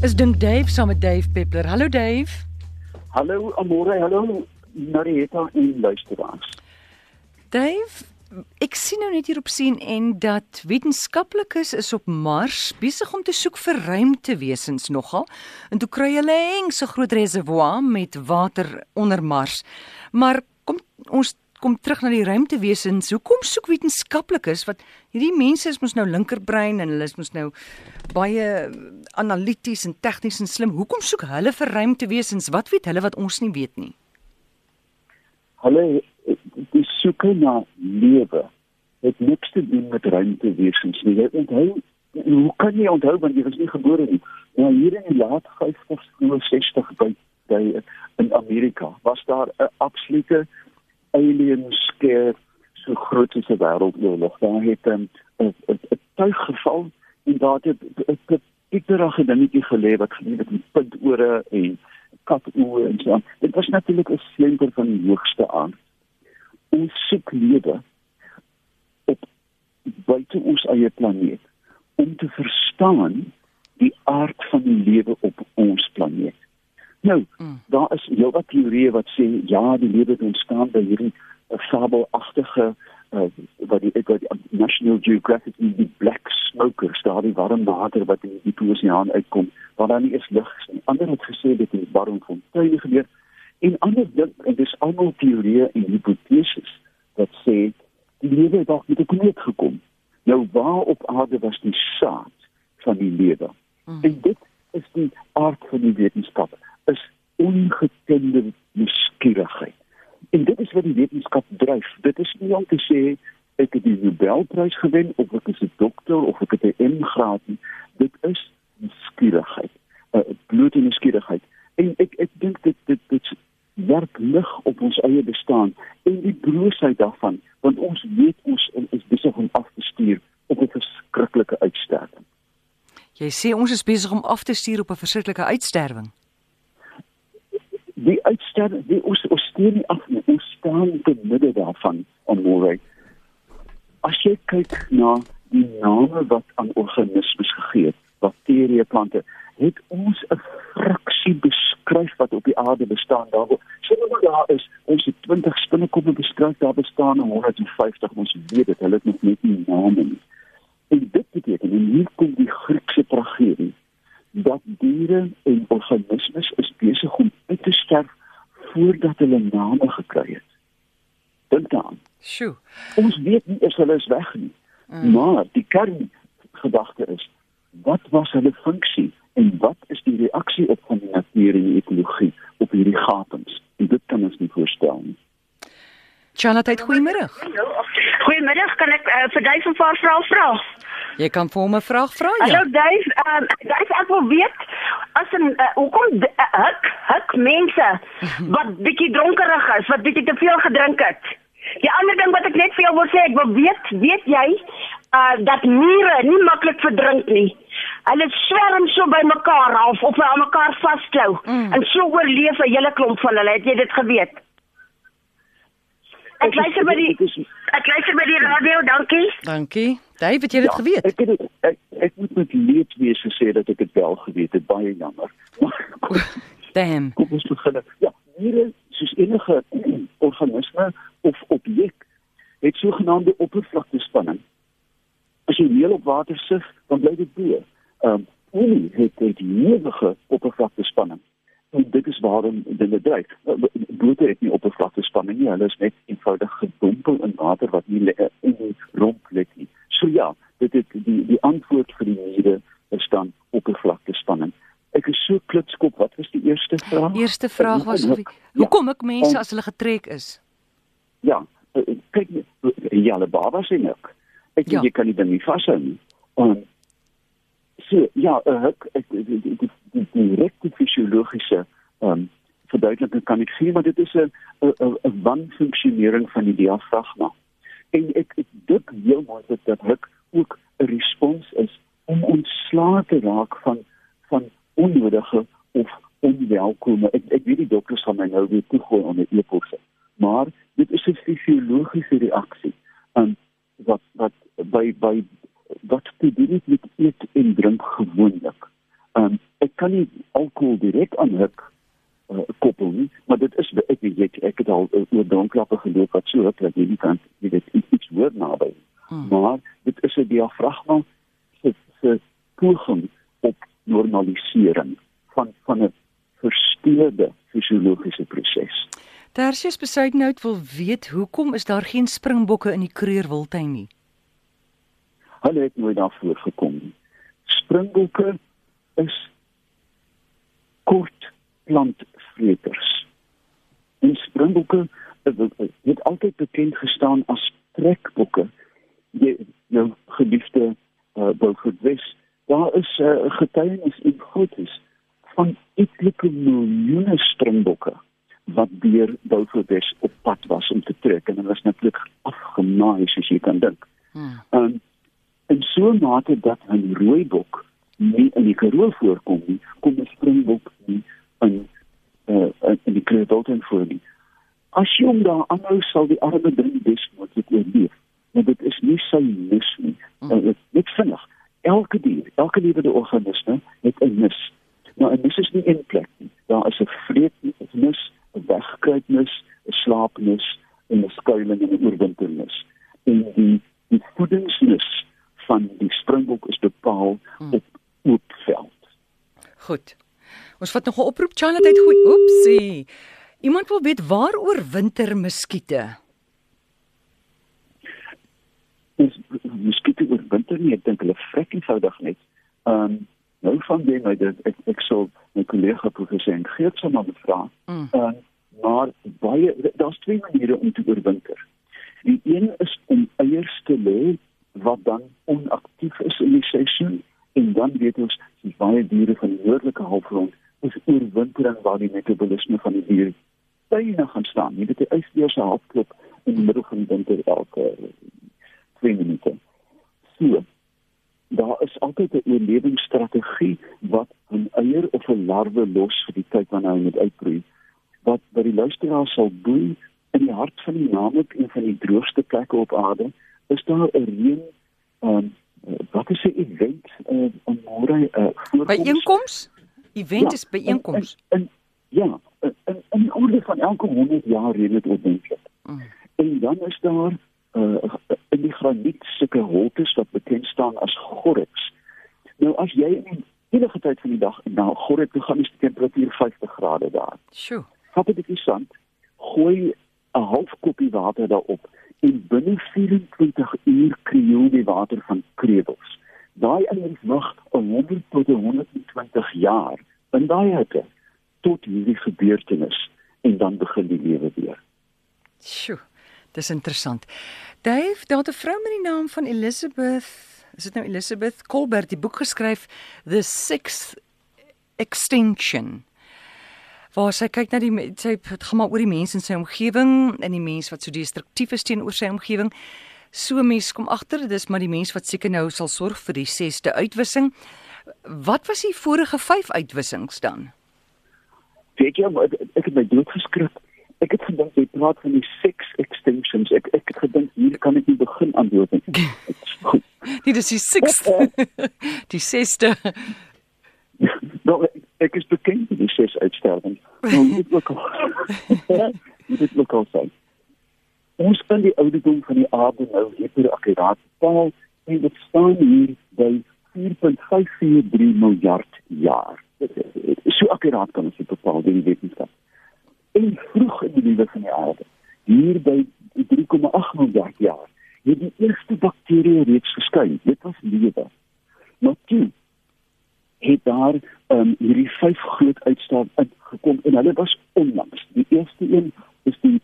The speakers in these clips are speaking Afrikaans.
Is dink Dave saam met Dave Peppler. Hallo Dave. Hallo Amore, hallo Marieta en luisteraars. Dave, ek sien nou net hier op sien en dat wetenskaplikes is op Mars besig om te soek vir ruimtewesens nogal. En toe kry hulle 'n engse groot reservoir met water onder Mars. Maar kom ons kom terug na die ruimtewesens. Hoekom soek wetenskaplikes wat hierdie mense is mos nou linkerbrein en hulle is mos nou baie analities en tegnies en slim. Hoekom soek hulle vir ruimtewesens? Wat weet hulle wat ons nie weet nie? Hulle die soeke na lewe het niks te doen met ruimtewesens nie. Jy onthou hoe kan jy onthou want jy was nie gebore nie. Nou hier in die laat 50s, 60 by by in Amerika was daar 'n absolute alien scare so groot as 'n wêreldoorlog. Daar het 'n 'n 'n tuig geval en daar het 'n pikterige dingetjie gelê wat gebeur het met puntore en katoe en so. Dit was natuurlik 'n slenter van die hoogste aard. Ons soek lewe op buite ons eie planeet om te verstaan die aard van die lewe op ons planeet. Nou, mm. daar is heelwat teorieë wat sê ja, die lewe het ontstaan by hierdie uh, fabelagtige uh, wat die wat die National Geographic die black smokers, daar die warm water wat in die oseaan uitkom, waar daar nie eens lig is nie. Ander het gesê dit is warm fonteine gebeur en ander dink en dis almal teorieë en hipoteses wat sê die lewe het dalk met 'n komeet gekom. Nou waar op aarde was die saad van die lewe? Mm. En dit is die aard van die wetenskap is ongekende nuuskierigheid. En dit is wat die wetenskap dryf. Dit is nie om te sê ek het die Nobelprys gewen of ek is 'n dokter of ek het 'n M-graad nie. Dit is nuuskierigheid. 'n uh, Blote nuuskierigheid. En ek ek dink dit dit dit werk lig op ons eie bestaan en die broosheid daarvan want ons weet ons is besig om af te stuur op 'n verskriklike uitsterwing. Jy sê ons is besig om af te stuur op 'n verskriklike uitsterwing uitsterwe die ons ons steen nie af nie. Ons staan te midde daarvan om môre as jy kyk na die name wat aan organismes gegee het bakterieë plante het ons 'n fraksie beskryf wat op die aarde bestaan daar sê nou maar daar is ons het 20 spinnekoppe beskryf daar bestaan 150 ons weet dit hulle het nog net nie name nie. En dit beteken en hier kom die Griekse tragedie dat diere en organismes is besig om uit te sterf voordat hulle name gekry het. Dink daaraan. Sjoe. Ons weet nie of hulle is weg nie. Mm. Maar die kern gedagte is wat was hulle funksie en wat is die reaksie op van die natuur en die ekologie op hierdie gapings? En dit kan ons nie voorstel nie. Charlotte, goeiemôre. Goeiemôre, kan ek uh, vir Dave 'n paar vrae vra? Jy kan vir hom 'n vraag vra ja. Hallo Dave, um, Dave ek wil weet as 'n uh, hoekom uh, huk huk mense wat bietjie dronkerig is, wat bietjie te veel gedrink het. Die ander ding wat ek net vir jou wil sê, ek wil weet, weet jy uh dat mure nie maklik verdrink nie. Hulle swerm so by mekaar half of hulle mekaar vasklou mm. en so oorleef 'n hele klomp van hulle. Het jy dit geweet? Ek luister by die ek luister by die radio, dankie. Dankie. Dave, het jy dit ja, geweet? Ek het ek, ek moet met leed wees gesê dat ek dit wel geweet het, baie jammer. Damn. Kom ons begin. Ja, hier is enige organisme of objek het sogenaamde oppervlaktespanning. As jy meel op water sif, dan bly dit bo. Ehm um, olie het het ewige oppervlaktespanning en dit is waarom dinge dryf. Bote het nie oppervlakte spanning nie, hulle is net eenvoudig gedompel in water wat nie in die romp lê nie. So ja, dit het die die antwoord vir die niere is dan oppervlakte spanning. Ek is so klitskop, wat was die eerste vraag? Die eerste vraag was of hoekom ek mense as hulle getrek is? Ja, kyk ja, hulle babas en ek. Ek ja. jy kan nie dan nie vashou nie. En so ja, ek, ek die, die, die, die direkte fisiologiese ehm um, verduideliking kan ek sien maar dit is 'n 'n 'n wanfunksionering van die diafragma. En ek ek dink heel mooi dat dit ook 'n respons is om ontslae te raak van van onnodige of onwelkome. Ek ek weet die dokters gaan my nou weer toegooi onder e-posse. Maar dit is 'n fisiologiese reaksie um, wat wat by by wat te doen met eet en drink gewoonlik. Um, ek kan nie alkohol direk aan huk uh, koppel nie, maar dit is ek weet ek, ek het al uh, oor dronklappe geloop wat so dat jy nie kan jy dit iets hoor naby. Hmm. Maar dit is 'n diafragma se se poging op normalisering van van 'n versteurde fisiologiese proses. Tersius Besuidenhout wil weet hoekom is daar geen springbokke in die Kreurwiltuin nie? Hulle het nooit daarvoor gekom nie. Springbokke is kort plantvreters. En springbokke het altyd bekend gestaan as trekbokke. Jy nou geliefde uh, Wilfred Wes, daar is 'n uh, getuienis in Godes van etlike miljoene springbokke wat deur Wilfred op pad was om te trek en hulle was natuurlik afgemaai soos jy kan dink. Hmm. Um, en so mate dat 'n rooibok nie in die Karoo voorkom nie, kom 'n springbok nie in in die Kreeudalton voor nie. As jy hom daar aanhou sal die arme ding besmoontlik oorleef. Maar dit is nie sy mis nie. Hmm. Dit is vinnig. Elke dier, elke lewende organisme het 'n mis. Nou 'n mis is nie een plek nie. Daar is 'n vreetmis, 'n wegkruipmis, 'n slaapmis en 'n skuilings en 'n oorwintermis. En die die voedingsmis van die springbok is bepaal hmm. op oop veld. Goed. Ons vat nog 'n oproep Charlotte uit goed. Oepsie. Iemand wil weet waar oor winter muskiete. Dis muskiete oor winter nie, ek dink hulle vrek eenvoudig net. Ehm um, nou van die my dit ek ek sou my kollega professor Geert sou maar vra. Mm. Ehm um, maar baie daar's twee maniere om te oorwinter. Die een is om eiers te lê wat dan onaktief is in die seisoen en dan weet ons die baie diere van die noordelike halfrond is oorwintering waar die metabolisme van die dier byna gaan staan. Jy weet die ysbeer se halfklop in die middel van die winter elke 2 minute. So, daar is altyd 'n oorlewingsstrategie wat 'n eier of 'n larwe los vir die tyd wanneer hy moet uitbroei. Wat by die luisteraar sal boei in die hart van die naamlik een van die droogste plekke op aarde, is daar 'n reën um, wat is 'n event uh, om môre uh, byeenkoms? Event ja, is byeenkoms. Ja, in in orde van elke 100 jaar reën dit ordentlik. Mm. En dan is daar uh, in die graniet sulke holtes wat bekend staan as gorreks. Nou as jy in enige tyd van die dag na gorrek toe gaan, is die temperatuur 50 grade daar. Sjoe. Vat 'n bietjie sand, gooi 'n half koppie water daarop en binne 24 uur krioel die water van krebels. Daai eiers wag 100 tot 120 jaar in daai hitte tot hierdie gebeurtenis en dan begin die lewe weer. Sjoe, dis interessant. Dave, daar 'n vrou met die naam van Elizabeth, is dit nou Elizabeth Colbert, die boek geskryf The Sixth Extinction waar sy kyk na die sy het gaan maar oor die mense in sy omgewing en die mense wat so destruktief is teenoor sy omgewing. So mense kom agter dis maar die mense wat seker nou sal sorg vir die 6ste uitwissing. Wat was die vorige 5 uitwissings dan? Weet jy ek het my dood geskrik. Ek het gedink jy praat van die six extinctions. Ek ek het gedink hier kan ek nie begin antwoord nie. Nee, dis die 6ste. die 6ste. Nou ek is bekend met die ses uitsterwing. Nou dit ook al. dit ook al sê. Ons kan die ouderdom van die aarde nou hierdie akkuraat bepaal en dit staan hier by 4.543 miljard jaar. So akkuraat kan ons dit bepaal deur die wetenskap. En vroeg in die lewe van die aarde, hier by 3,8 miljard jaar, het die eerste bakterieë reeds geskyn. Dit was lewe. Maar toe het daar um, hierdie vyf groot uitstaaf uitgekom en hulle was onlangs. Die eerste een is die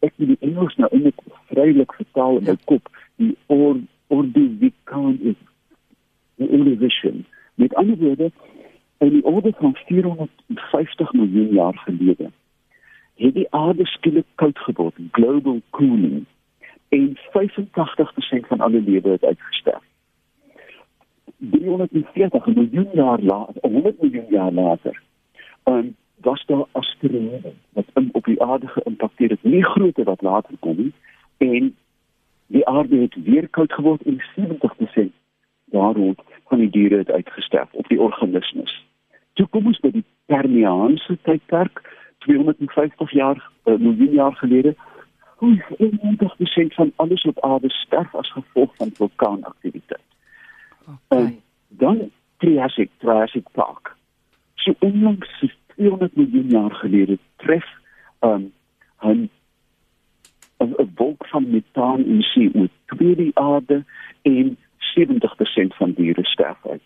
ek die Engels nou in 'n vrylik vertaal in my ja. kop, die or ordovicon is die Ordovician. Met ander woorde, in die orde van 450 miljoen jaar gelede het die aarde skielik koud geword, global cooling en 85% van alle lewe het uitgestorf. 340 miljoen jaar later, 100 miljoen jaar later, um, was daar asteroïde wat in op die aarde geïmpakteer het, nie groter wat later kom nie, en die aarde het weer koud geword en 70% daaroor van die diere het uitgesterf op die organismes. Toe kom ons by die Permiaanse tydperk 250 jaar uh, miljoen jaar gelede. Hoe 90% van alles op aarde sterf as gevolg van vulkaanaktiwiteit. Okay. En dan Triassic, Triassic Park. So onlangs 200 miljoen jaar gelede tref um 'n 'n wolk van metaan en CO2 die aarde en 70% van diere sterf uit.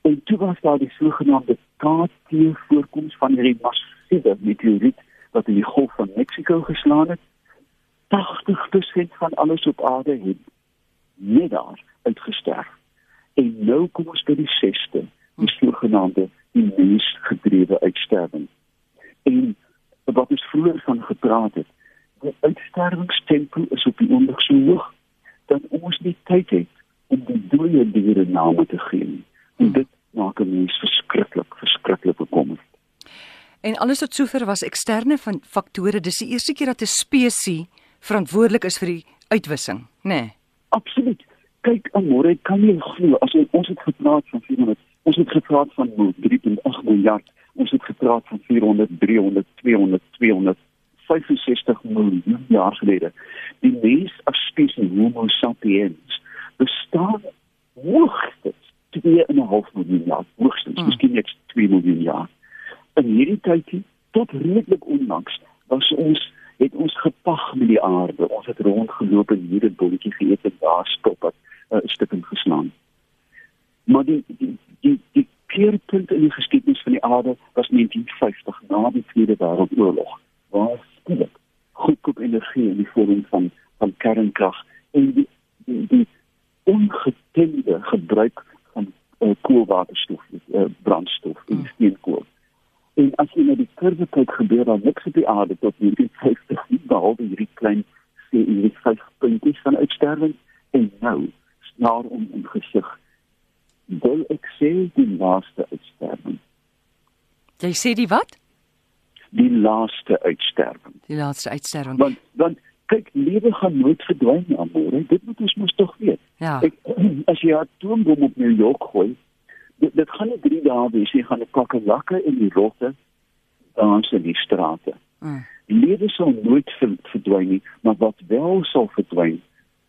En toe was daar die sogenaamde KT voorkoms van hierdie massiewe meteoriet wat in die Golf van Mexiko geslaan het. 80% van alles op aarde het net daar uitgesterf. En nou kom ons by die 6ste, die sogenaamde die mensgedrewe uitsterwing. En wat ons vroeër van gepraat het, die uitsterwingstempo is op die oomblik so hoog dat ons nie tyd het om die dooie diere name te gee nie. En dit maak 'n mens verskriklik, verskriklik bekommerd. En alles tot sover was eksterne van faktore. Dis die eerste keer dat 'n spesies verantwoordelik is vir die uitwissing, nê? Nee. Absoluut. Kyk, Amore, kan jy glo as ons, ons het gepraat van 400, ons het gepraat van 3.8 miljard, ons het gepraat van 400, 300, 200, 200 65 miljoen jaar gelede. Die mens as spesies Homo sapiens bestaan hoogstens 2.5 miljoen jaar, hoogstens, Mm. miskien net 2 miljoen jaar. In hierdie tydjie tot redelik onlangs was ons het ons gepag met die aarde. Ons het rondgeloop en hier 'n bolletjie geëet en daar stop het 'n uh, stukkend geslaan. Maar die die die, die keerpunt in die geskiedenis van die aarde was 1950 na die Tweede Wêreldoorlog waar skielik goedkoop energie in die vorm van van kernkrag en die die, die ongetemde gebruik van uh, koolwaterstof, uh, brandstof en Hmm. steenkool. En as jy na die kurwe kyk, gebeur daar niks op die aarde tot 1950 nie, behalwe hierdie klein CO2 puntjies van uitsterwing en nou snaar om in gesig. Sê die laaste uitsterwing, Jy sê die wat? die laaste uitsterwing. Die laaste uitsterwing. Want want kyk, lewe gaan nooit verdwyn nie, amore. Dit moet ons mos tog weet. Ja. Ek, as jy 'n atoombom op New York gooi, dit, dit gaan nie 3 dae wees nie, gaan 'n kakkelakke en die rotte dans in die strate. Mm. Lewe sal nooit ver, verdwyn nie, maar wat wel sal verdwyn,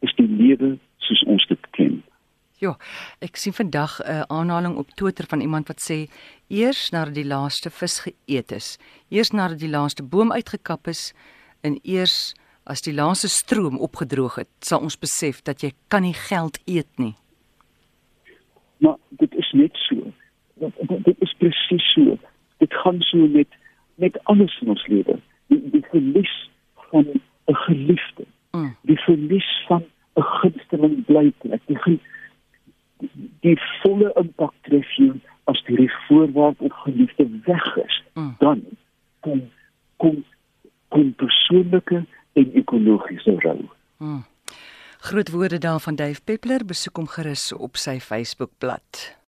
is die lewe soos ons dit ken. Ja, ek sien vandag 'n aanhaling op Twitter van iemand wat sê eers nadat die laaste vis geëet is, eers nadat die laaste boom uitgekap is en eers as die laaste stroom opgedroog het, sal ons besef dat jy kan nie geld eet nie. Maar dit is net so. Dit, dit, dit is presies so. Dit gaan so met met alles in ons lewe. Die, die verlies van 'n geliefde, Mm. die verlies van 'n gunsteling blyplek, die die, die volle impak tref jou as die voorwaarts of geliefde weg is. Mm. Dan kom kom kom persoonlike en ekologiese rou. Mm. Groot woorde daar van Dave Peppler, besoek hom gerus op sy Facebookblad.